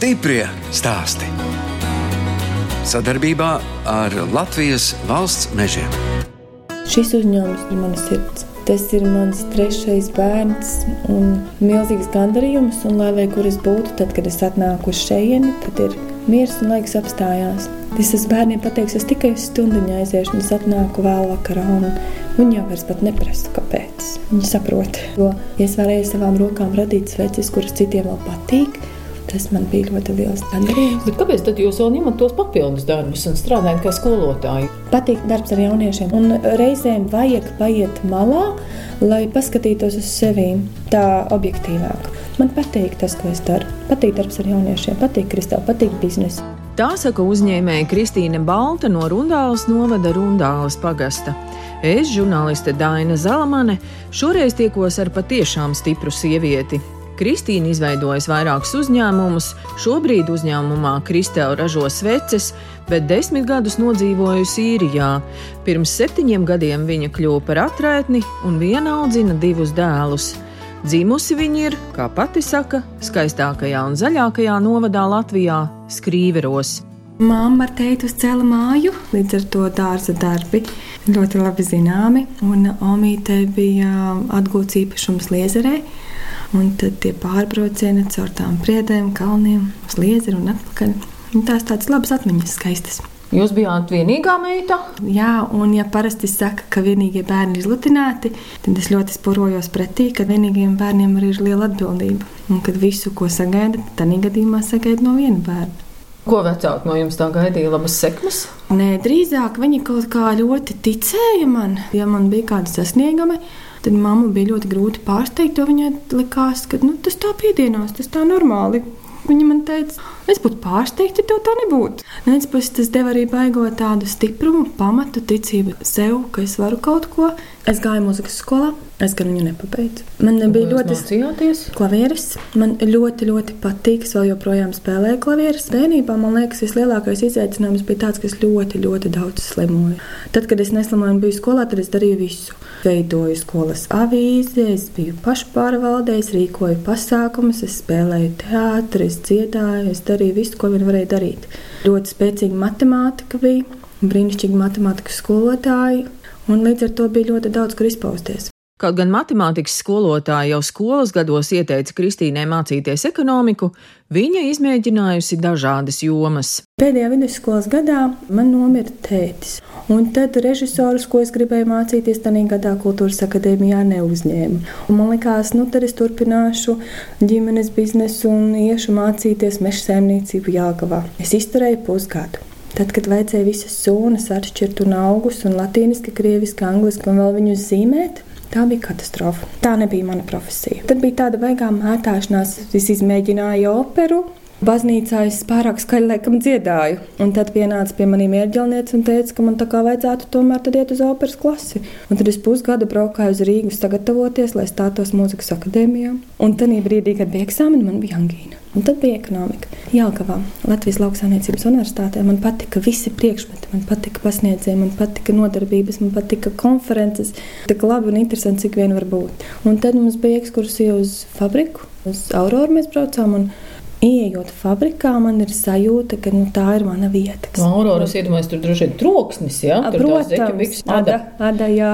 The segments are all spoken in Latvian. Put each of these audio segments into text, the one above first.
Stiprie stāsti. Sadarbībā ar Latvijas valsts mežiem. Šis uzņēmums ir mana sirds. Tas ir mans trešais bērns un milzīgs gandarījums. Un, lai kur es būtu, tad, kad es atnāku uz šejieni, tad ir miers un laiks apstājās. Es esmu bērniem pateicis, es tikai stundu aiziešu, un es atnāku vēl vakarā. Viņi jau vairs neprasa, kāpēc. Viņi saprot, jo ja es varēju savām rokām radīt sveces, kuras citiem vēl patīk. Tas man bija ļoti liels gandarījums. Bet kāpēc tad jūs vēl ņemat tos papildus darbus un strādājat kā skolotāji? Patīk darbs ar jauniešiem, un reizēm vajag paiet malā, lai paskatītos uz sevi tā objektīvāk. Man patīk tas, ko es daru. Patīk darbs ar jauniešiem, patīk kristāli, patīk biznesa. Tā saka uzņēmēja Kristīne Balta no Rundāles novada Rundāles pagasta. Es, žurnāliste Daina Zalamane, šoreiz tiekos ar patiešām stipru sievieti, Kristīna izveidojusi vairākus uzņēmumus. Šobrīd uzņēmumā Kristēla ražo sveces, bet desmit gadus nodzīvojusi īrijā. Pirms septiņiem gadiem viņa kļuva par atraitni un viena audzina divus dēlus. Dzimusi viņa ir, kā pati saka, skaistākajā un zaļākajā novadā Latvijā - Skrīveros. Māma ar teitu uzcēla māju, līdz ar to dārza darbi ļoti labi zināmi. Un Omītei bija atgūts īpašums Liezerē. Un tad tie pārbraucieni caur tām priedēm, kalniem, uz Liezeru un atpakaļ. Un tās tādas labas atmiņas, skaistas. Jūs bijāt vienīgā meita? Jā, un ja parasti saka, ka vienīgie bērni ir izlutināti, tad es ļoti sporojos pretī, ka vienīgiem bērniem arī ir liela atbildība. Un kad visu, ko sagaida, tad gadījumā sagaida no viena bērna. Ko vecāki no jums tā gaidīja? Labas sekmes? Nē, drīzāk viņi kaut kā ļoti ticēja man. Ja man bija kāda sasnieguma, tad mamma bija ļoti grūti pārsteigt. Viņai likās, ka nu, tas tā piedienās, tas tā normāli. Viņa man teica, es būtu pārsteigta, ja tev tā nebūtu. No vienas puses, tas deva arī baigo tādu stiprumu, pamatu, ticību sev, ka es varu kaut ko. Es gāju muzikas skolā, es gan viņu nepabeidzu. Man bija ļoti mācījāties? Klavieres. Man ļoti, ļoti patīk. Es vēl joprojām spēlēju klavieres. Bērnībā man liekas, vislielākais izaicinājums bija tāds, ka es ļoti, ļoti daudz slimoju. Tad, kad es neslimoju un biju skolā, tad es darīju visu veidoju skolas avīzi, es biju pašpārvaldē, es rīkoju pasākumus, es spēlēju teātrus, dziedāju, es darīju visu, ko vien varēju darīt. Ļoti spēcīga matemātika bija, brīnišķīgi matemātikas skolotāji, un līdz ar to bija ļoti daudz, kur izpausties. Kaut gan matemātikas skolotāja jau skolas gados ieteica Kristīnai mācīties ekonomiku, viņa izmēģinājusi dažādas jomas. Pēdējā vidusskolas gadā man nomira tētis, un tad režisors, ko es gribēju mācīties, tajā gadā kultūras akadēmijā neuzņēma. Un man liekas, nu tad es turpināšu ģimenes biznesu un iešu mācīties meža saimniecību Jāgavā. Es izturēju pusgadu. Tad, kad vajadzēja visas sūnas atšķirt un augus, un latīniski, krieviski, angliski un vēl viņus zīmēt, Tā bija katastrofa. Tā nebija mana profesija. Tad bija tāda baigā mētāšanās. Es izmēģināju operu, Baznīcā es pārāk skaļi laikam dziedāju. Un tad pienāca pie maniem ierģelniece un teica, ka man tā kā vajadzētu tomēr iet uz operas klasi. Un tad es pusgadu braukāju uz Rīgu sagatavoties, lai stātos mūzikas akadēmijā. Un tad brīdī, kad bija eksāmeni, man bija angīna. Un tad bija ekonomika. Jālgavā, Latvijas Lauksaimniecības universitātē. Man patika visi priekšmeti, man patika pasniedzēji, man patika nodarbības, man patika konferences. Tik labi un interesanti, cik vien var būt. Un tad mums bija ekskursija uz fabriku, uz Auroru mēs braucām. Iejot fabrikā, man ir sajūta, ka nu, tā ir mana vieta. No Auroras iedomājas, tur droši vien troksnis, jā? Tur Protams, ada, ada, jā,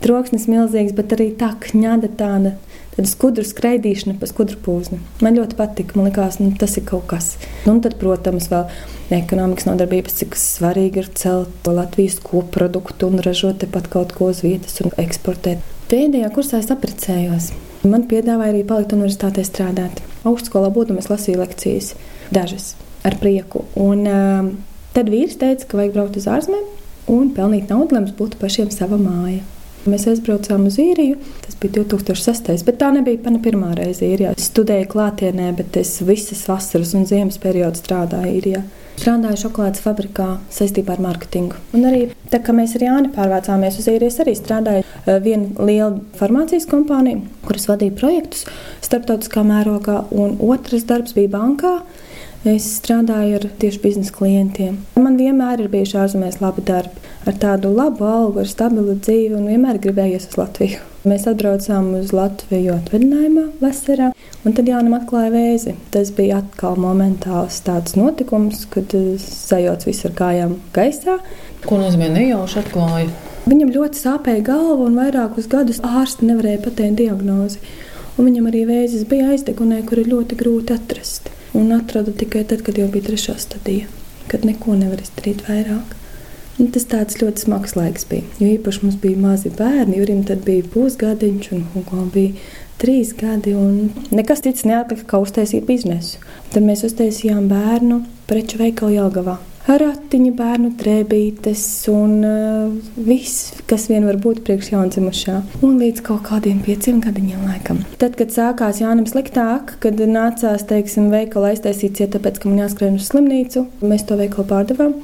troksnis milzīgs, bet arī tā kņada tāda. Tad skudru skraidīšana pa skudru pūzni. Man ļoti patika. Man liekas, nu, tas ir kaut kas. Nu, un tad, protams, vēl ekonomikas nodarbības, cik svarīgi ir celt Latvijas koproduktu un ražot tepat kaut ko uz vietas un eksportēt. Pēdējā kursā es apprecējos. Man piedāvāja arī palikt universitātē strādāt. Augstskolā būdama es lasīju lekcijas, dažas ar prieku. Un, uh, tad vīrs teica, ka vajag braukt uz ārzemēm un pelnīt naudu, lai mums būtu pašiem sava māja. Mēs aizbraucām uz īriju. Tas bija 2006. bet tā nebija mana pirmā reize īrijā. Es studēju klātienē, bet es visas vasaras un ziemas periodu strādāju īrijā. Strādāju šokolādes fabrikā saistībā ar mārketingu. Un arī tā, kā mēs ar Jāni pārvācāmies uz īrijas, arī strādāju eh, viena liela farmācijas kompānija, kuras vadīja projektus starptautiskā mērogā, un otrs darbs bija bankā. Es strādāju ar tieši biznesa klientiem. Man vienmēr ir bijuši ārzemēs labi darbi, ar tādu labu algu, ar stabilu dzīvi, un vienmēr gribējies uz Latviju. Mēs atbraucām uz Latviju atvaļinājumā, vasarā, Un tad Jānis atklāja vēzi. Tas bija atkal momentāls tāds notikums, kad eh, sajauc visu ar kājām gaisā. Ko nozīmē nejauši atklāja? Viņam ļoti sāpēja galva, un vairākus gadus ārsti nevarēja pateikt diagnozi. Un viņam arī vēzis bija aizdegunē, kur ir ļoti grūti atrast. Un atrada tikai tad, kad jau bija trešā stadija, kad neko nevar izdarīt vairāk. Un tas tāds ļoti smags laiks bija. Jo īpaši mums bija mazi bērni, Jurim tad bija pusgadiņš un Hugo bija trīs gadi, un nekas cits neatlika, kā uztaisīt biznesu. Tad mēs uztaisījām bērnu preču veikalu Jāgavā. Ratiņa, bērnu drēbītes un uh, viss, kas vien var būt priekš jaundzimušā. Un līdz kaut kādiem pieciem gadiņiem laikam. Tad, kad sākās Jānam sliktāk, kad nācās, teiksim, veikalu aiztaisīt ciet, tāpēc, ka man jāskrien uz slimnīcu, mēs to veikalu pārdevām.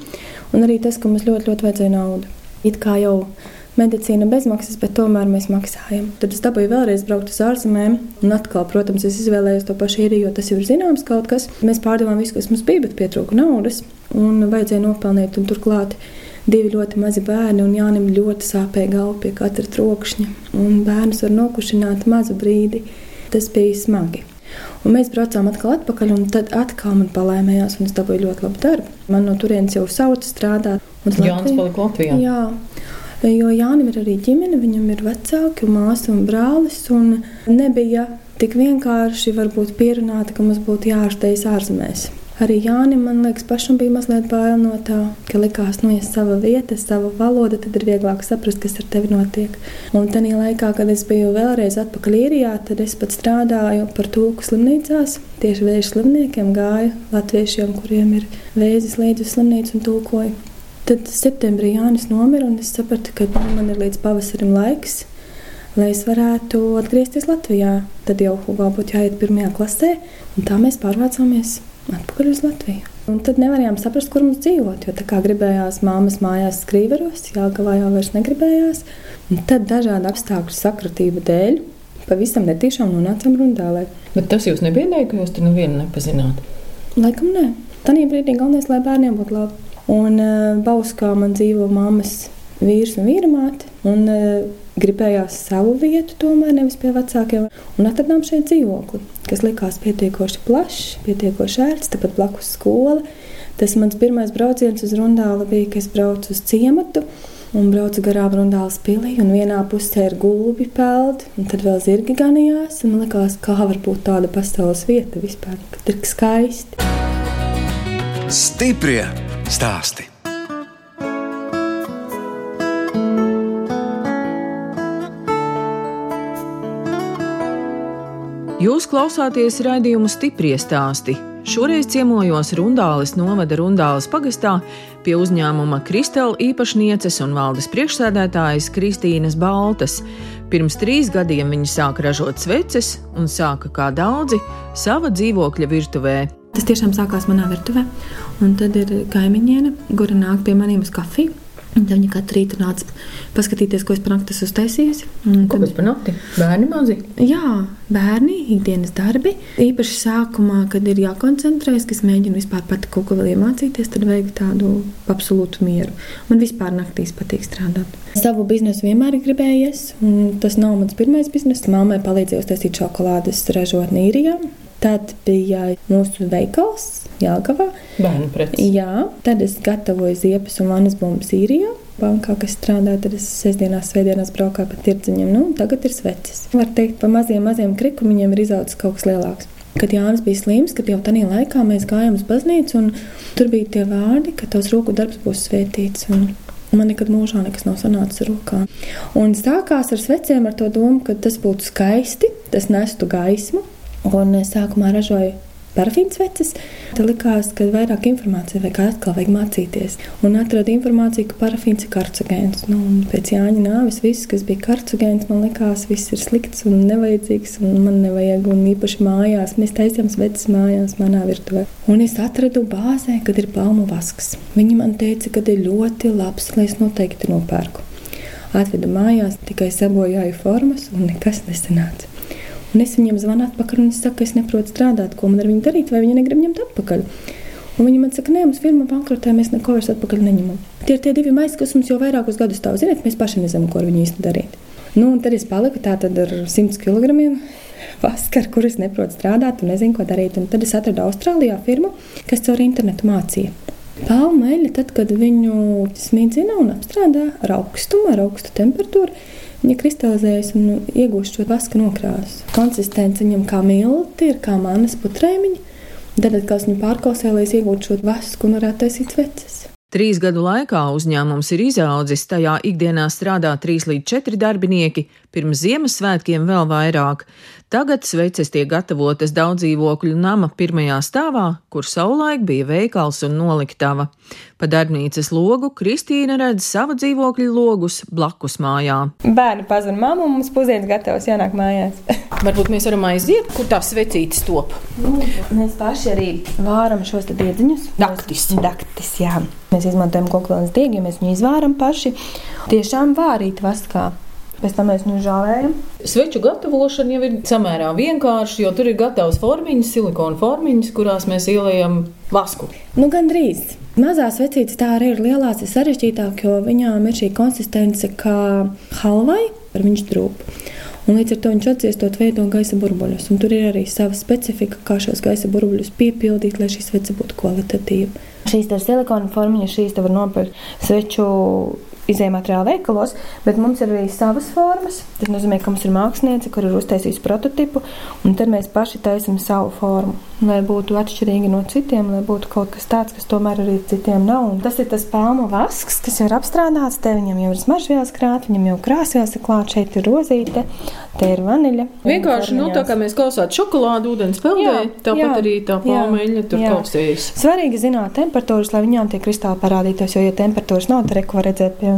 Un arī tas, ka mums ļoti, ļoti vajadzēja naudu. It kā jau medicīna bezmaksas, bet tomēr mēs maksājam. Tad es dabūju vēlreiz braukt uz ārzemēm, un atkal, protams, es izvēlējos to pašu īriju, jo tas jau ir zināms kaut kas. Mēs pārdevām visu, kas mums bija, bet pietrūka naudas, un vajadzēja nopelnīt, un turklāt divi ļoti mazi bērni, un Jānis ļoti sāpēja galva pie katra trokšņa. Un bērnus var nokušināt mazu brīdi. Tas bija smagi. Un mēs braucām atkal atpakaļ, un tad atkal man palēmējās, un es dabūju ļoti labu darbu. Man no turienes jau sauca strādāt. Jānis palika Latvijā. Jā, Jo Jānis ir arī ģimene, viņam ir vecāki, māsa un brālis. Un nebija tik vienkārši pierunāta, ka mums būtu jāārstējas ārzemēs. Arī Jānis, man liekas, pašam bija mazliet bail no tā, ka likās, nu, ja sava vieta, sava valoda, tad ir vieglāk saprast, kas ar tevi notiek. Un tajā laikā, kad es biju vēlreiz atpakaļ īrijā, tad es pat strādāju par tūku slimnīcās. Tieši vēža slimniekiem gāju latviešiem, kuriem ir vēzis līdzi uz slimnīcu un tūkoju. Tad septembrī Jānis nomira, un es sapratu, ka nu, man ir līdz pavasarim laiks, lai es varētu atgriezties Latvijā. Tad jau Hugo būtu jāiet pirmajā klasē, un tā mēs pārvācāmies atpakaļ uz Latviju. Un tad nevarējām saprast, kur mums dzīvot, jo tā kā gribējās māmas mājās skrīveros, Jāgavā jau vairs negribējās. Un tad dažādu apstākļu sakratību dēļ pavisam netīšām nonācām Rundālē. Bet tas jūs nebiedēja, ka jūs tur nevienu nepazināt? Laikam nē. Tanī brīdī galvenais, lai bērniem būtu labi. Un uh, Bauskā man dzīvo mammas vīrs un vīra māte. Un, uh, gribējās savu vietu, tomēr nevis pie vecākiem. Un atradām šeit dzīvokli, kas likās pietiekoši plašs, pietiekoši ērts, tepat blakus skola. Tas mans pirmais brauciens uz Rundāli bija, kad es braucu uz ciematu. Un braucu garām Rundāles pilī, vienā pusē ir gulbi peld, un tad vēl zirgi ganījās. Man liekas, kā var būt tāda pasaules vieta vispār, kad ir skaisti. Stiprie stāsti. Jūs klausāties raidījumu stipri stāstī. Šoreiz ciemojos Rundāles novada Rundāles pagastā pie uzņēmuma Kristela īpašnieces un valdes priekšsēdētājas Kristīnas Baltas. Pirms trīs gadiem viņa sāka ražot sveces un sāka, kā daudzi, sava dzīvokļa virtuvē. Tas tiešām sākās manā virtuvē. Un tad ir kaimiņiene, kura nāk pie maniem uz kafiju. Tad viņa katru rītu nāca paskatīties, ko es nakti esmu uztaisījusi. Ko tas par nakti? Bērni mazi? Jā, bērni, ikdienas darbi. Īpaši sākumā, kad ir jākoncentrējas, ka es mēģinu vispār pati kaut ko vēl iemācīties, tad vajag tādu absolūtu mieru. Man vispār naktīs patīk strādāt. Savu biznesu vienmēr ir gribējies, un tas nav mans pirmais bizness. Māmai palīdzēja uztaisīt šokolādes ražotni īrijā. Tad bija mūsu veikals Jāgavā. Bērnu preces. Jā, tad es gatavoju ziepes un vanas bumbas īrijā. Bankā, kas strādā, tad es sestdienās, svētdienās braukāju pa tirdziņiem. Nu, tagad ir sveces. Var teikt, pa maziem, maziem krikumiņiem ir izaudzis kaut kas lielāks. Kad Jānis bija slims, kad jau tajā laikā mēs gājām uz baznīcu, un tur bija tie vārdi, ka tavs roku darbs būs svētīts. Un Man nekad mūžā nekas nav sanācis rokā. Un sākās ar sveciem ar to domu, ka tas būtu skaisti, tas nestu gaismu, Un sākumā ražoju parafīnas veces. Tad likās, ka vairāk informācijas vajag atkal vajag mācīties. Un atradu informāciju, ka parafīns ir karcogēns. Nu, pēc Jāņa nāves viss, kas bija karcogēns, man likās, viss ir slikts un nevajadzīgs. Un man nevajag, un īpaši mājās, mēs taisījām sveces mājās, manā virtuvē. Un es atradu bāzē, kad ir palmu vasks. Viņi man teica, ka ir ļoti labs, lai es noteikti nopērku. Atvedu mājās, tikai sabojāju formas un nekas nesanāca. Un es viņiem zvanu atpakaļ, un es saku, es neprotu strādāt, ko man ar viņu darīt, vai viņi negrib ņemt atpakaļ. Un viņi man saka, nē, mums firma bankrotē, mēs neko vairs atpakaļ neņemam. Tie ir tie divi maisi, kas mums jau vairākus gadus stāv. Ziniet, mēs paši nezinām, ko ar viņu īsti darīt. Nu, un tad es paliku tā ar 100 kg vaska, ar kuru es neprotu strādāt un nezinu, ko darīt. Un tad es atradu Austrālijā firmu, kas caur internetu mācīja. Palmu eļļa, tad, kad viņu smidzina un apstrādā ar augstumu, ar augstu temperatūru, viņa kristalizējas un iegūst šo vaska nokrāsu. Konsistence viņam kā milti, ir kā manas putrēmiņa. Tad, kad viņu pārkausē, lai iegūtu šo vasku un varētu taisīt sveces. Trīs gadu laikā uzņēmums ir izaudzis, tajā ikdienā strādā 3 līdz 4 darbinieki, pirms Ziemassvētkiem vēl vairāk. Tagad sveces tiek gatavotas daudz dzīvokļu nama pirmajā stāvā, kur savulaik bija veikals un noliktava. Pa darbnīcas logu Kristīna redz savu dzīvokļu logus blakus mājā. Bērni pazina mammu, un mums pusdienas gatavs jānāk mājās. Varbūt mēs varam aiziet, kur tās svecītes top. Nu, mēs paši arī vāram šos diedziņus. Daktis. Daktis, jā. Mēs izmantojam kokvilnas diegu, ja mēs viņu izvāram paši. Tiešām vārīt vaskā. Pēc tam mēs viņu žāvējam. Sveču gatavošana jau ir samērā vienkārša, jo tur ir gatavs formiņas, silikona formiņas, kurās mēs ieliekam vasku. Nu, gan drīz. Mazās vecītes tā arī ir lielās, ir sarežģītāk, jo viņām ir šī konsistence kā halvai ar viņu drūpu. Un līdz ar to viņš atciestot veido gaisa burbuļus. Un tur ir arī sava specifika, kā šos gaisa burbuļus piepildīt, lai šī svece būtu kvalitatīva. Šīs ir silikona formiņas, šīs var nopirkt sveču izējuma materiāla veikalos, bet mums ir arī savas formas. Tas nozīmē, ka mums ir mākslinieci, kur ir uztaisījusi prototipu, un tad mēs paši taisām savu formu. Lai būtu atšķirīgi no citiem, lai būtu kaut kas tāds, kas tomēr arī citiem nav. Un tas ir tas palmu vasks, kas jau ir apstrādāts. Te viņam jau ir smaržvielas krāta, viņam jau krāsvielas ir klāta, šeit ir rozīte, te ir vaniļa. Vienkārši, nu, tā kā mēs klausām šokolādu, ūdens peldē, tāpat arī tā palmu eļļa tur kausējas. Svarīgi zināt temperatūras, lai viņām tie kristāli parādītos, jo, ja temperatūras nav, tad reko var redzēt pie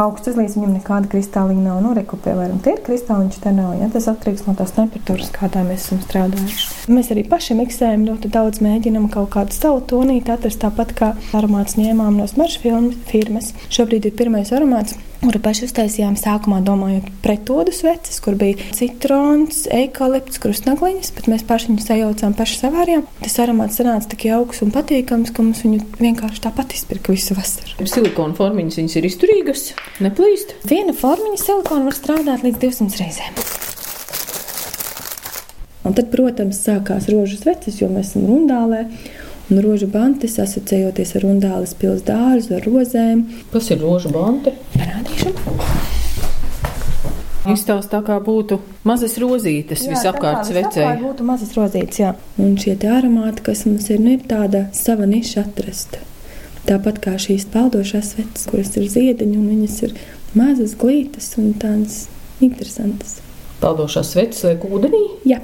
augsts uzlīdz, viņam nekāda kristāliņa nav norekupē, varam tie ir kristāliņš, te nav. Ja? Tas atkarīgs no tās temperatūras, kādā mēs esam strādājuši. Mēs arī paši miksējam ļoti daudz, mēģinam kaut kādu savu tonīti atrast, tāpat kā aromāts ņēmām no smaržu firmas. Šobrīd ir pirmais aromāts kuru paši uztaisījām sākumā, domājot pretodu sveces, kur bija citrons, eikalipts, krustnagliņas, bet mēs paši viņus sajaucām, paši savārījām. Tas aromāts sanāca tik jauks un patīkams, ka mums viņu vienkārši tāpat izpirka visu vasaru. Silikona formiņas viņas ir izturīgas, neplīst. Viena formiņa silikona var strādāt līdz 200 reizēm. Un tad, protams, sākās rožu sveces, jo mēs esam rundālē un rožu bantis asociējoties ar Rundāles pilsētu dārzu, ar rozēm. Kas ir rožu banti? Parādīšu. Izstāsta tā kā būtu mazas rozītes jā, visapkārt svecē. Tā kā būtu mazas rozītes, jā. Un šie aromāti, kas mums ir, nu, ir tāda sava niša atrasta. Tāpat kā šīs peldošās sveces, kuras ir ziediņi, un viņas ir mazas glītas un tādas interesantas. Peldošās sveces liek ūdenī? Jā.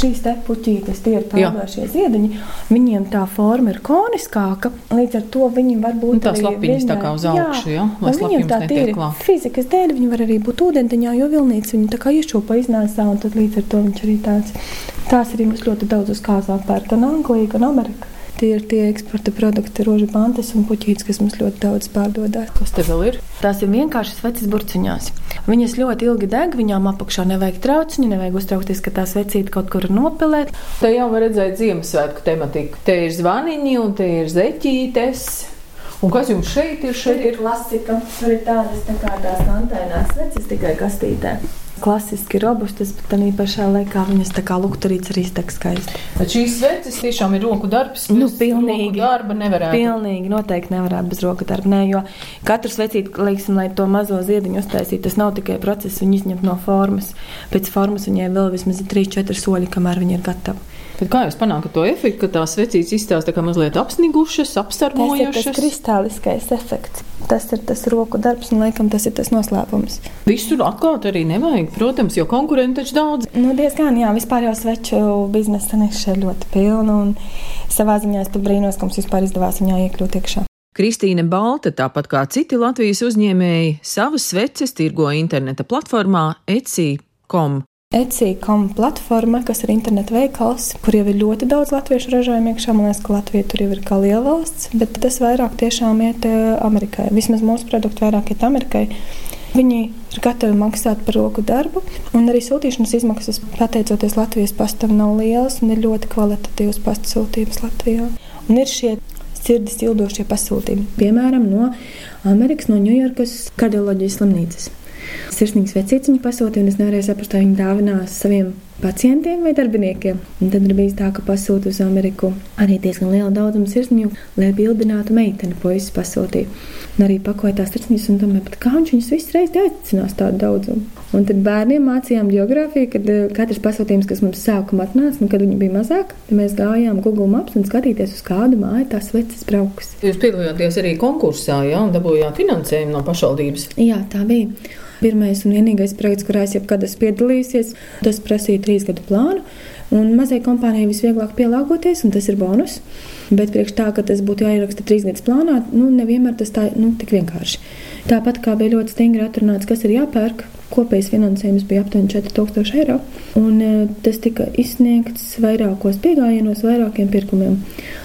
Šīs te puķītes, tie ir peldošie ziediņi, viņiem tā forma ir koniskāka, līdz ar to viņi var būt un tās lapiņas tā kā uz augšu, jā, lai viņiem tā tīri fizikas dēļ, viņi var arī būt ūdentiņā, jo vilnīgs viņu tā kā iešūpa iznēsā, un tad līdz ar to viņš arī tāds, tās arī mums ļoti daudz uz kāzām pērk, gan Anglija, gan Amerika. Tie ir tie eksporta produkti, rožu bantas un puķītes, kas mums ļoti daudz pārdodas. Kas te vēl ir? Tās ir vienkāršas veces burciņās. Viņas ļoti ilgi deg, viņām apakšā nevajag trauciņu, nevajag uztraukties, ka tās vecītes kaut kur nopelēt. Te jau var redzēt Ziemassvētku tematiku. Te ir zvaniņi un te ir zeķītes. Un kas jums šeit ir? Šeit ir klasika. Tur ir tādas tā kā tās antēnās veces tikai kastītē klasiski robustas, bet tā pašā laikā viņas tā kā lukturītes arī iztek skaisti. Bet šīs sveces tiešām ir roku darbs. Nu, pilnīgi. Darba nevarētu. Pilnīgi noteikti nevarētu bez roku darba. Nē, jo katrs vecīt, lieksim, lai to mazo ziediņu uztaisītu, tas nav tikai process viņu izņemt no formas. Pēc formas viņai vēl vismaz 3-4 soļi, kamēr viņa ir gatava. Bet kā jūs panākat to efektu, ka tās vecītes izstāsta kā mazliet apsnigušas, apstarmojušas? Tas ir tas kristāliskais efekts. Tas ir tas roku darbs, un laikam tas ir tas noslēpums. Visur atklāt arī nevajag, protams, jo konkurenti taču daudz. Nu, diezgan, jā, vispār jau sveču biznesa niša ir ļoti pilna, un savā ziņā es brīnos, ka mums vispār izdevās viņā iekļūt iekšā. Kristīne Balta, tāpat kā citi Latvijas uzņēmēji, savas sveces tirgo interneta platformā Etsy.com. Etsy.com platforma, kas ir interneta veikals, kur jau ir ļoti daudz latviešu ražojumu iekšā. Man liekas, ka Latvija tur jau ir kā liela valsts, bet tas vairāk tiešām iet eh, Amerikai. Vismaz mūsu produkti vairāk iet Amerikai. Viņi ir gatavi maksāt par roku darbu, un arī sūtīšanas izmaksas, pateicoties Latvijas pastam, nav lielas un ir ļoti kvalitatīvs pasta sūtījums Latvijā. Un ir šie sirdis ildošie pasūtījumi, piemēram, no Amerikas, no Ņujorkas kardioloģijas slimnīcas. Sirsnīgs vecīts viņa pasūtīja, un es nevarēju saprast, vai viņa dāvinās saviem pacientiem vai darbiniekiem. Un tad ir bijis tā, ka pasūta uz Ameriku arī diezgan liela daudzuma sirsniņu, lai bildinātu meiteni, puisis pasūtīja. Un arī pakoja tās sirsniņas un domāja, kā viņš viņus visu reizi aicinās tādu daudzumu. Un tad bērniem mācījām geogrāfiju, kad eh, katrs pasūtījums, kas mums sākumā atnāca, nu, kad viņi bija mazāki, tad mēs gājām Google Maps un skatīties uz kādu māju tās veces brauks. Jūs piedalījāties arī konkursā, jā, un dabūjāt finansējumu no pašvaldības. Jā, tā bija. Pirmais un vienīgais projekts, kurā es jebkad esmu piedalījies, tas prasīja trīs gadu plānu. Un mazai kompānijai visvieglāk pielāgoties, un tas ir bonus. Bet priekš tā, ka tas būtu jāieraksta trīs gadus plānā, nu, nevienmēr tas tā nu, tik vienkārši. Tāpat kā bija ļoti stingri atrunāts, kas ir jāpērk, kopējais finansējums bija aptuveni 4000 eiro. Un, e, tas tika izsniegts vairākos piegājienos, vairākiem pirkumiem.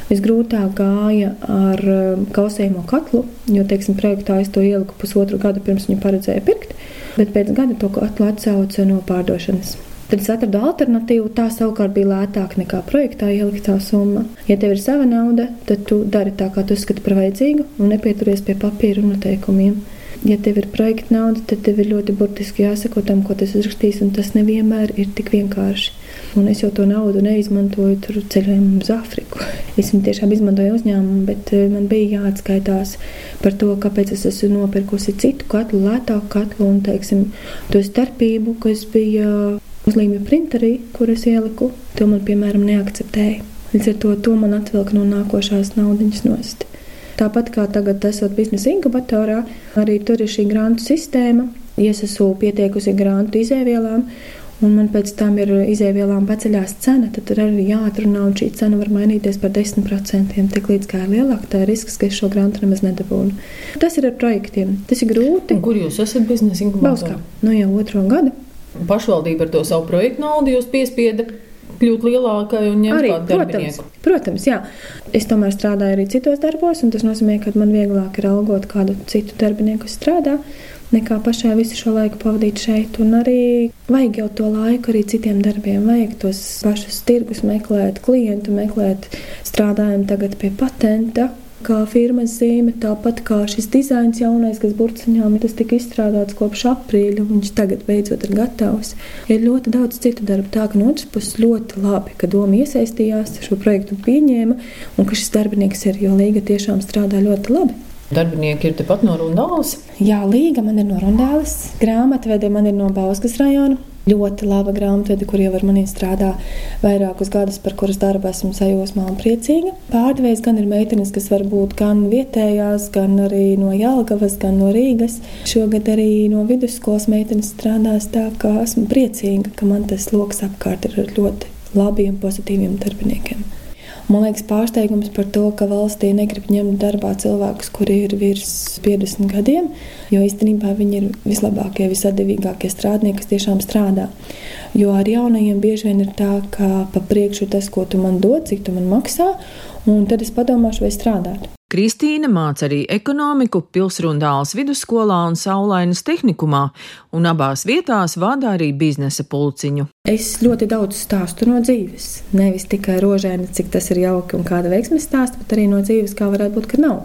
Visgrūtāk gāja ar e, kausējumu katlu, jo, teiksim, projektā es to ieliku pusotru gadu pirms viņu paredzēja pirkt, bet pēc gada to katlu atsauca no pārdošanas. Tad es atradu alternatīvu, tā savukārt bija lētāka nekā projektā ieliktā summa. Ja tev ir sava nauda, tad tu dari tā, kā tu uzskati par vajadzīgu, un nepieturies pie papīra noteikumiem. Ja tev ir projekta nauda, tad tev ir ļoti burtiski jāsako tam, ko tas uzrakstīs, un tas nevienmēr ir tik vienkārši. Un es jau to naudu neizmantoju tur ceļojumam uz Āfriku. Es viņu tiešām izmantoju uzņēmumu, bet eh, man bija jāatskaitās par to, kāpēc es esmu nopirkusi citu katlu, lētāku katlu un, teiksim, to starpību, kas bija uzlīmju printerī, kur es ieliku, to man, piemēram, neakceptēja. Līdz ar to, to man atvilka no nākošās naudas nost. Tāpat kā tagad, esot biznesa inkubatorā, arī tur ir šī grantu sistēma. Es esmu pietiekusi grantu izēvielām, un man pēc tam ir izēvielām paceļās cena, tad tur arī jāatrunā, un šī cena var mainīties par 10%. Tik līdz kā ir lielāka, tā ir risks, ka es šo grantu nemaz nedabūnu. Tas ir ar projektiem. Tas ir grūti. Un kur jūs esat biznesa inkubatorā? Bauskā. Nu jau otro gadu pašvaldība ar to savu projektu naudu jūs piespieda kļūt lielākai un ņemt arī, protams, darbinieku. Protams, jā. Es tomēr strādāju arī citos darbos, un tas nozīmē, ka man vieglāk ir algot kādu citu darbinieku, kas strādā, nekā pašai visu šo laiku pavadīt šeit. Un arī vajag jau to laiku arī citiem darbiem, vajag tos pašus tirgus meklēt, klientu meklēt, strādājam tagad pie patenta kā firmas zīme, tāpat kā šis dizains jaunais, kas burciņām tas tika izstrādāts kopš aprīļa, un viņš tagad beidzot ir gatavs. Ir ļoti daudz citu darbu, tā ka no otras puses ļoti labi, ka doma iesaistījās, šo projektu pieņēma, un ka šis darbinieks ir, jo Līga tiešām strādā ļoti labi. Darbinieki ir tepat no Rundāles? Jā, Līga man ir no Rundāles, grāmatvede man ir no Bauskas rajona ļoti laba grāmatvede, kur jau ar mani strādā vairākus gadus, par kuras darbu esmu sajūsmā un priecīga. Pārdevējs gan ir meitenes, kas var būt gan vietējās, gan arī no Jālgavas, gan no Rīgas. Šogad arī no vidusskolas meitenes strādās tā, ka esmu priecīga, ka man tas lokus apkārt ir ļoti labiem, pozitīviem darbiniekiem. Man liekas, pārsteigums par to, ka valstī negrib ņemt darbā cilvēkus, kuri ir virs 50 gadiem, jo īstenībā viņi ir vislabākie, visadevīgākie strādnieki, kas tiešām strādā. Jo ar jaunajiem bieži vien ir tā, ka pa priekšu ir tas, ko tu man dod, cik tu man maksā, un tad es padomāšu, vai strādāt. Kristīna māca arī ekonomiku Pilsrundāles vidusskolā un Saulainas tehnikumā, un abās vietās vada arī biznesa pulciņu. Es ļoti daudz stāstu no dzīves. Nevis tikai rožēni, cik tas ir jauki un kāda veiksmes stāsta, bet arī no dzīves, kā varētu būt, ka nav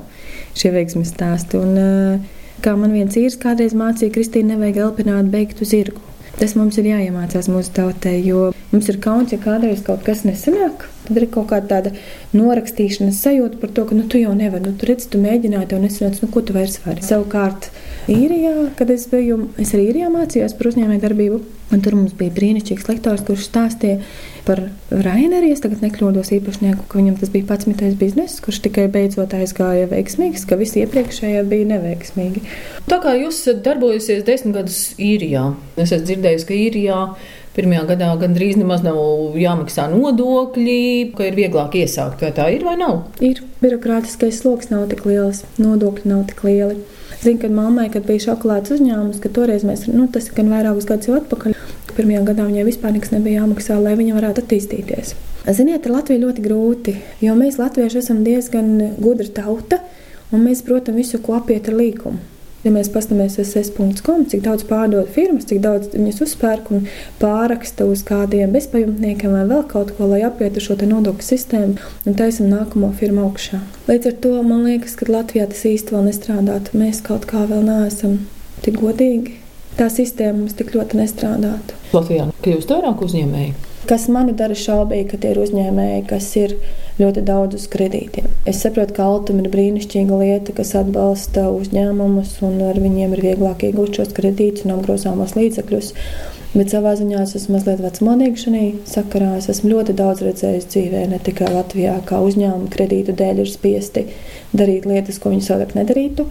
šie veiksmes stāsti. Un, eh, kā man viens īrs kādreiz mācīja, Kristīna, nevajag elpināt beigtu zirgu. Tas mums ir jāiemācās mūsu tautai, jo mums ir kauns, ja kādreiz kaut kas nesanāk. Tad ir kaut kāda tāda norakstīšanas sajūta par to, ka nu, tu jau nevari, nu, tu redzi, tu mēģināji, tev nesanāca, nu, ko tu vairs vari. Savukārt, īrijā, kad es biju, es arī īrijā mācījos par uzņēmēju darbību, un tur mums bija brīnišķīgs lektors, kurš stāstīja par Raineru. Es tagad nekļūdos īpašnieku, ka viņam tas bija pats mitais bizness, kurš tikai beidzot aizgāja veiksmīgs, ka visi iepriekšējie bija neveiksmīgi. Tā kā jūs esat darbojusies desmit gadus īrijā, es esmu dzirdējis, ka īrijā pirmajā gadā gandrīz nemaz nav jāmaksā nodokļi, ka ir vieglāk iesākt. Vai tā ir vai nav? Ir birokrātiskais sloks nav tik liels, nodokļi nav tik lieli. Zinu, kad mammai, kad bija šokolādes uzņēmums, ka toreiz mēs, nu, tas ir gan vairākus gadus jau atpakaļ, pirmajā gadā viņai vispār nekas nebija jāmaksā, lai viņa varētu attīstīties. Ziniet, ar Latviju ļoti grūti, jo mēs latvieši esam diezgan gudra tauta, un mēs, protams, visu ko apiet ar līkumu. Ja mēs paskatāmies uz SS.com, cik daudz pārdod firmas, cik daudz viņas uzpērk un pāraksta uz kādiem bezpajumtniekiem vai vēl kaut ko, lai apietu šo nodokļu sistēmu un taisam nākamo firmu augšā. Līdz ar to man liekas, ka Latvijā tas īsti vēl nestrādātu. Mēs kaut kā vēl neesam tik godīgi tā sistēma mums tik ļoti nestrādātu. Latvijā kļūst vairāk uzņēmēji. Kas mani dara šaubīgi, ka tie ir uzņēmēji, kas ir ļoti daudz uz kredītiem. Es saprotu, ka Altum ir brīnišķīga lieta, kas atbalsta uzņēmumus, un ar viņiem ir vieglāk iegūt šos kredītus un apgrozāmos līdzekļus. Bet savā ziņā es esmu mazliet vecmodīga šajā sakarā. Es esmu ļoti daudz redzējis dzīvē, ne tikai Latvijā, kā uzņēmumi kredītu dēļ ir spiesti darīt lietas, ko viņi savādāk nedarītu.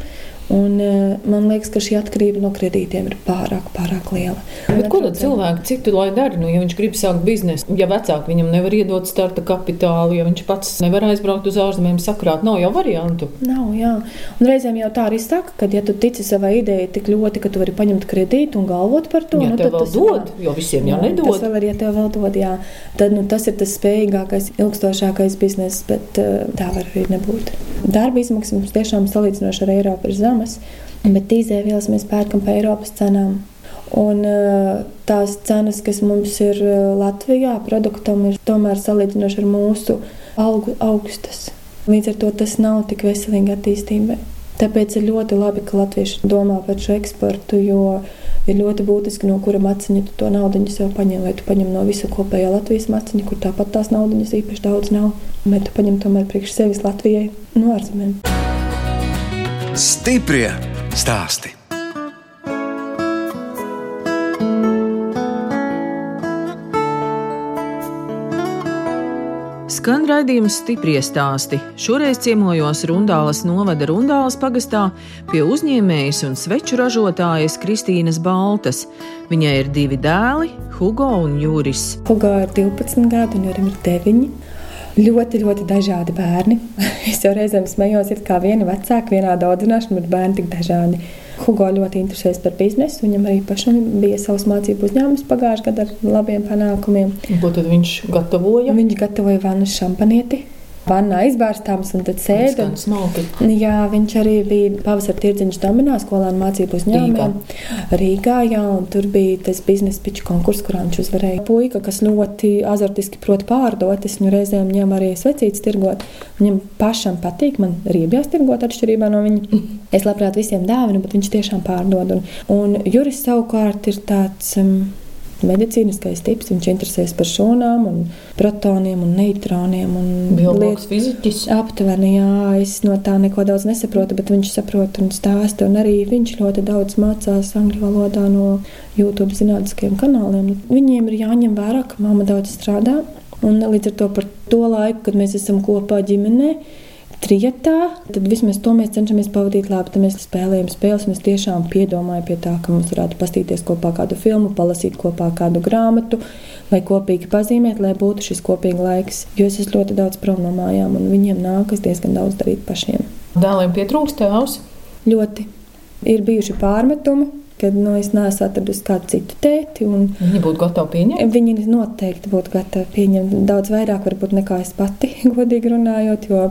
Un, eh, man liekas, ka šī atkarība no kredītiem ir pārāk, pārāk liela. Bet ko tad cilvēki citu lai dara? Nu, ja viņš grib sākt biznesu, ja vecāki viņam nevar iedot starta kapitālu, ja viņš pats nevar aizbraukt uz ārzemēm, sakrāt, nav jau variantu. Nav, jā. Un reizēm jau tā arī saka, ka, ja tu tici savai idejai tik ļoti, ka tu vari paņemt kredītu un galvot par to, ja nu, tad tas dod, jo visiem jau nedod. Tas vēl ir, ja tev vēl dod, jā. Tad nu, tas ir tas spējīgākais, ilgstošākais bizness, bet uh, tā var arī nebūt. Darba izmaksas mums tiešām salīdzinoši ar Eiropu ir zemas, bet izēvielas mēs pērkam pa Eiropas cenām. Un tās cenas, kas mums ir Latvijā, produktam ir tomēr salīdzinoši ar mūsu algu augstas. Līdz ar to tas nav tik veselīgi attīstībai. Tāpēc ir ļoti labi, ka latvieši domā par šo eksportu, jo ir ļoti būtiski, no kura maciņa tu to naudu sev paņem. Vai tu paņem no visa kopējā Latvijas maciņa, kur tāpat tās naudas īpaši daudz nav, vai tu paņem tomēr priekš sevis Latvijai no ārzemēm. Stiprie stāsti. Skan raidījums stipri stāsti. Šoreiz ciemojos Rundālas novada Rundālas pagastā pie uzņēmējas un sveču ražotājas Kristīnas Baltas. Viņai ir divi dēli, Hugo un Juris. Hugo ir 12 gadi un Jurim ir 9. Ļoti, ļoti dažādi bērni. Es jau reizēm smējos, ka viena vecāka, vienāda audzināšana, bet bērni tik dažādi. Hugo ļoti interesējas par biznesu. Viņam arī pašam bija savs mācību uzņēmums pagājušajā gadā ar labiem panākumiem. Ko tad viņš gatavoja? Viņš gatavoja vannu šampanieti vannā izbārstāms un tad sēž. Jā, viņš arī bija pavasara tirdziņš Dominā skolēnu mācību uzņēmumiem. Rīgā. Rīgā, jā, un tur bija tas biznesa piču konkurss, kurā viņš uzvarēja. Puika, kas ļoti azartiski prot pārdot, es viņu reizēm ņem arī svecītas tirgot. Viņam pašam patīk, man rībjās tirgot atšķirībā no viņa. Es labprāt visiem dāvinu, bet viņš tiešām pārdod. Un, un Juris savukārt ir tāds. Um, medicīniskais tips. Viņš interesēs par šūnām, un protoniem un neitroniem. Biologs, fiziķis. Aptuveni, jā, es no tā neko daudz nesaprotu, bet viņš saprot un stāsta. Un arī viņš ļoti daudz mācās angļu valodā no YouTube zinātniskiem kanāliem. Viņiem ir jāņem vērā, ka mamma daudz strādā. Un līdz ar to par to laiku, kad mēs esam kopā ģimenei, trietā, tad vismaz to mēs cenšamies pavadīt labi. Tad mēs spēlējam spēles, un es tiešām piedomāju pie tā, ka mums varētu pastīties kopā kādu filmu, palasīt kopā kādu grāmatu, vai kopīgi pazīmēt, lai būtu šis kopīgs laiks. Jo es esmu ļoti daudz prom no mājām, un viņiem nākas diezgan daudz darīt pašiem. Dēliem pietrūkst tēvs? Ļoti. Ir bijuši pārmetumi, kad nu, es neesmu atradusi kādu citu tēti. Viņi būtu gatavi pieņemt? Viņi noteikti būtu gatavi pieņemt daudz vairāk varbūt, nekā es pati, godīgi runājot. Jo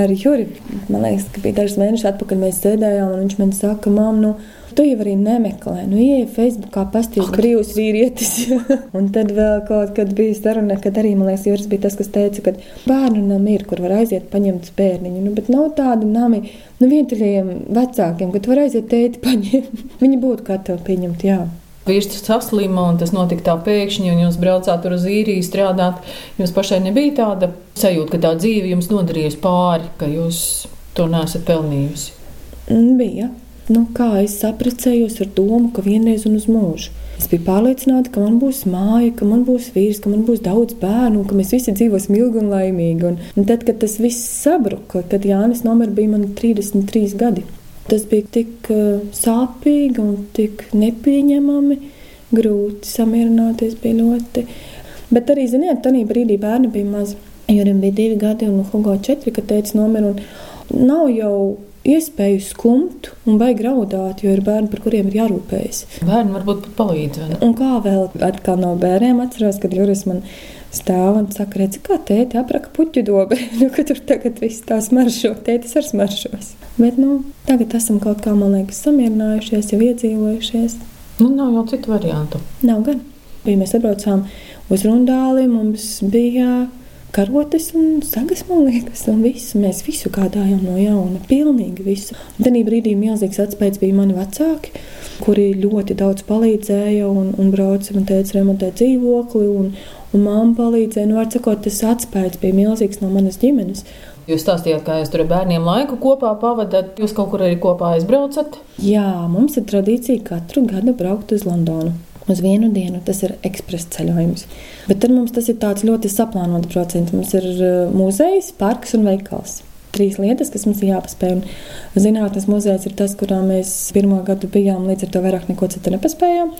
ar Juri, man liekas, ka bija dažs mēnešus atpakaļ, mēs sēdējām, un viņš man saka, mam, nu, Tu jau arī nemeklē, nu, ieej Facebookā, pasties brīvs vīrietis. un tad vēl kaut kad bija saruna, kad arī, man liekas, Juris bija tas, kas teica, ka bērnu nam ir, kur var aiziet paņemt bērniņu. Nu, bet nav tādu nami, nu, vientuļiem vecākiem, ka tu var aiziet tēti paņemt. Viņi būtu gatavi pieņemt, jā. Vīrs saslima, un tas notika tā pēkšņi, un jūs braucāt tur uz īriju strādāt. Jums pašai nebija tāda sajūta, ka tā dzīve jums nodarījusi pāri, ka jūs to nesat pelnījusi. Bija nu, kā es apprecējos ar domu, ka vienreiz un uz mūžu. Es biju pārliecināta, ka man būs māja, ka man būs vīrs, ka man būs daudz bērnu, ka mēs visi dzīvosim ilgi un laimīgi. Un, un tad, kad tas viss sabruka, kad Jānis Nomer bija man 33 gadi, tas bija tik uh, sāpīgi un tik nepieņemami, grūti samierināties bija ļoti. Bet arī, ziniet, tajā brīdī bērni bija mazi. Jurim bija divi gadi un Hugo četri, kad teica nomira. Nav jau iespēju skumt un baigi raudāt, jo ir bērni, par kuriem ir jārūpējas. Bērni varbūt pat palīdz. Un kā vēl atkal no bērniem atceros, kad Juris man stāv un saka, redz, kā tēti apraka puķu dobi, nu, ka tur tagad viss tā smaršo, tētis ar smaršos. Bet, nu, tagad esam kaut kā, man liekas, samierinājušies, jau iedzīvojušies. Nu, nav jau citu variantu. Nav gan. Ja mēs atbraucām uz Rundāli, mums bija karotes un sagas, man liekas, un visu. Mēs visu gādājām no jauna, pilnīgi visu. Tanī brīdī milzīgs atspējas bija mani vecāki, kuri ļoti daudz palīdzēja un, un brauca man teica remontēt dzīvokli, un, un mamma palīdzēja. Nu, var sakot, tas atspējas bija milzīgs no manas ģimenes. Jūs stāstījāt, ka jūs tur ar bērniem laiku kopā pavadat, jūs kaut kur arī kopā aizbraucat? Jā, mums ir tradīcija katru gadu braukt uz Londonu uz vienu dienu. Tas ir ekspresa ceļojums. Bet tad mums tas ir tāds ļoti saplānots procents. Mums ir uh, muzejs, parks un veikals. Trīs lietas, kas mums ir jāpaspēj. Zinātnes muzejs ir tas, kurā mēs pirmo gadu bijām, līdz ar to vairāk neko citu nepaspējām.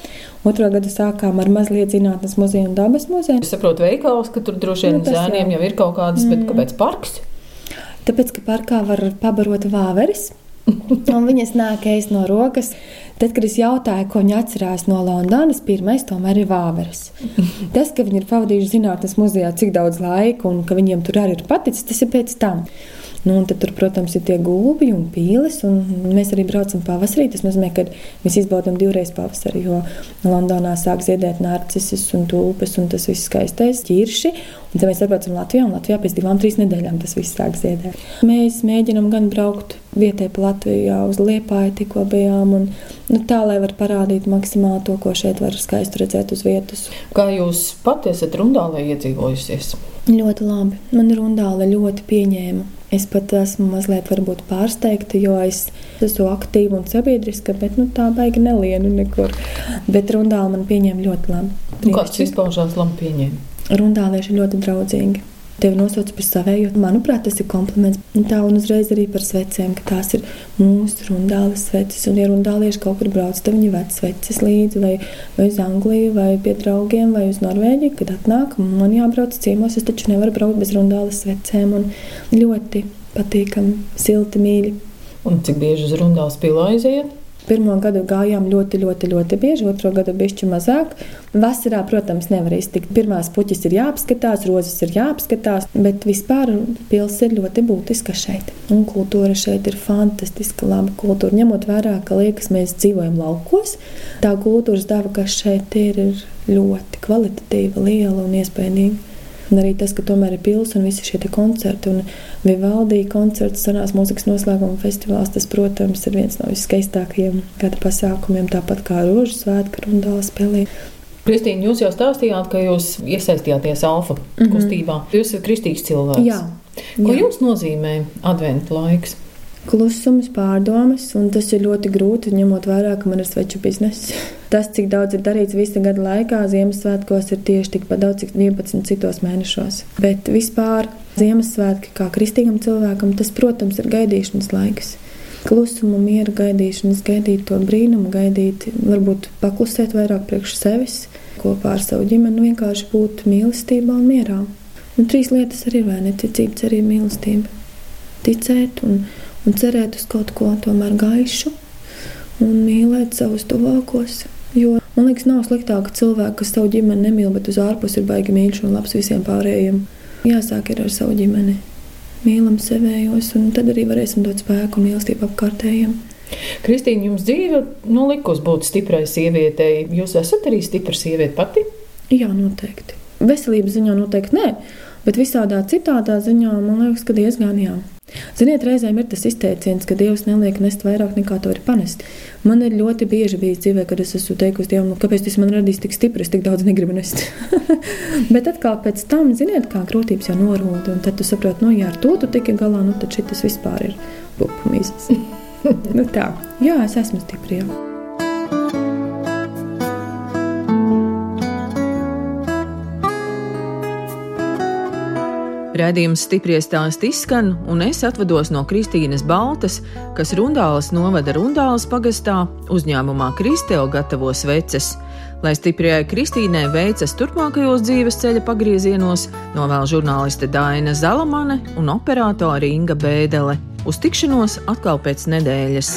Otro gadu sākām ar mazliet zinātnes muzeju un dabas muzeju. Es saprotu, veikals, ka tur droši vien nu, zēniem jau ir kaut kādas, mm. bet kāpēc parks? Tāpēc, ka parkā var pabarot vāveres. un viņas nāk ēst no rokas. Tad, kad es jautāju, ko viņi atcerās no Londonas, pirmais tomēr ir vāveres. Tas, ka viņi ir pavadījuši zinātnes muzejā cik daudz laika un ka viņiem tur arī ir paticis, tas ir pēc tam. Nu, tad, tur, protams, ir tie gulbi un pīles. Un mēs arī braucam pavasarī. Tas nozīmē, ka mēs izbaudām divreiz pavasari. Jo Londonā sāk ziedēt narcisus un tulpes un tas viss skaistais ķirši. Un tad mēs atbraucam Latvijā, un Latvijā pēc divām, trīs nedēļām tas viss sāk ziedēt. Mēs mēģinām gan braukt vietē pa Latvijā uz Liepāju, tikko bijām. Un, nu, tā, lai var parādīt maksimāli to, ko šeit var skaisti redzēt uz vietas. Kā jūs pati esat rundālē iedzīvojusies? Ļoti labi. Man rundāle ļoti pieņēma. Es pat esmu mazliet pārsteigta, jo es esmu aktīva un sabiedriska, bet nu, tā baigi nelienu nekur. Bet rundāli man pieņēma ļoti labi. Nu, kāds izpaužās labi pieņēma? Rundālieši ļoti draudzīgi tevi nosauc par savēju. Manuprāt, tas ir kompliments. Un tā un uzreiz arī par svecēm, ka tās ir mūsu rundāles sveces. Un, ja rundālieši kaut kur brauc, tad viņi ved sveces līdzi vai, vai uz Angliju, vai pie draugiem, vai uz Norvēģiju. Kad atnāk, man jābrauc ciemos, es taču nevaru braukt bez rundāles svecēm. Un ļoti patīkami, silti, mīļi. Un cik bieži uz rundāles pilā aiziet? Pirmo gadu gājām ļoti, ļoti, ļoti bieži, otro gadu bišķi mazāk. Vasarā, protams, nevar iztikt. Pirmās puķis ir jāapskatās, rozes ir jāapskatās, bet vispār pils ir ļoti būtiska šeit. Un kultūra šeit ir fantastiska, laba kultūra. Ņemot vērā, ka liekas, mēs dzīvojam laukos, tā kultūras daba, kas šeit ir, ir ļoti kvalitatīva, liela un iespaidīga. Un arī tas, ka tomēr ir pilsēta un visi šie koncerti, un Vivaldi koncerts, senās mūzikas noslēguma festivāls, tas, protams, ir viens no viskaistākajiem gada pasākumiem, tāpat kā Rožu svētku un dāla spēlē. Kristīna, jūs jau stāstījāt, ka jūs iesaistījāties alfa mm -hmm. kustībā. Jūs esat kristīgs cilvēks. Jā. Ko Jā. jums nozīmē adventu laiks? Klusums, pārdomas, un tas ir ļoti grūti, ņemot vērā, ka man ir sveču biznesa. Tas, cik daudz ir darīts visa gada laikā, Ziemassvētkos ir tieši tikpat daudz, cik 11 citos mēnešos. Bet vispār Ziemassvētki kā kristīgam cilvēkam, tas, protams, ir gaidīšanas laiks. Klusuma, miera gaidīšanas, gaidīt to brīnumu, gaidīt, varbūt paklusēt vairāk priekš sevis, kopā ar savu ģimeni, vienkārši būt mīlestībā un mierā. Un trīs lietas arī ir, vai ne? Ticība, cerība, mīlestība. Ticēt un un cerēt uz kaut ko tomēr gaišu un mīlēt savus tuvākos. Jo man liekas, nav sliktāka cilvēka, kas savu ģimeni nemīl, bet uz ārpusi ir baigi mīļš un labs visiem pārējiem. Jāsāk ar savu ģimeni. Mīlam sevējos, un tad arī varēsim dot spēku un mīlestību apkārtējiem. Kristīna, jums dzīve nu, likus būt stiprai sievietei. Jūs esat arī stipra sieviete pati? Jā, noteikti. Veselības ziņā noteikti nē, bet visādā citādā ziņā man liekas, ka diezgan jā. Ziniet, reizēm ir tas izteiciens, ka Dievs neliek nest vairāk nekā to var panest. Man ir ļoti bieži bijis dzīvē, kad es esmu teikusi Dievam, nu, kāpēc tas man radīs tik stipri, es tik daudz negribu nest. Bet atkal pēc tam, ziniet, kā grūtības jau norūda, un tad tu saproti, nu, ja ar to tu tiki galā, nu, tad šis vispār ir pupumīzes. nu tā, jā, es esmu stipri. Jā. Redzījums stipri stāst izskan, un es atvados no Kristīnas Baltas, kas Rundāles novada Rundāles pagastā uzņēmumā Kristēl gatavo sveces. Lai stiprajai Kristīnai veicas turpmākajos dzīves ceļa pagriezienos, novēl žurnāliste Daina Zalamane un operātore Inga Bēdele. Uz tikšanos atkal pēc nedēļas!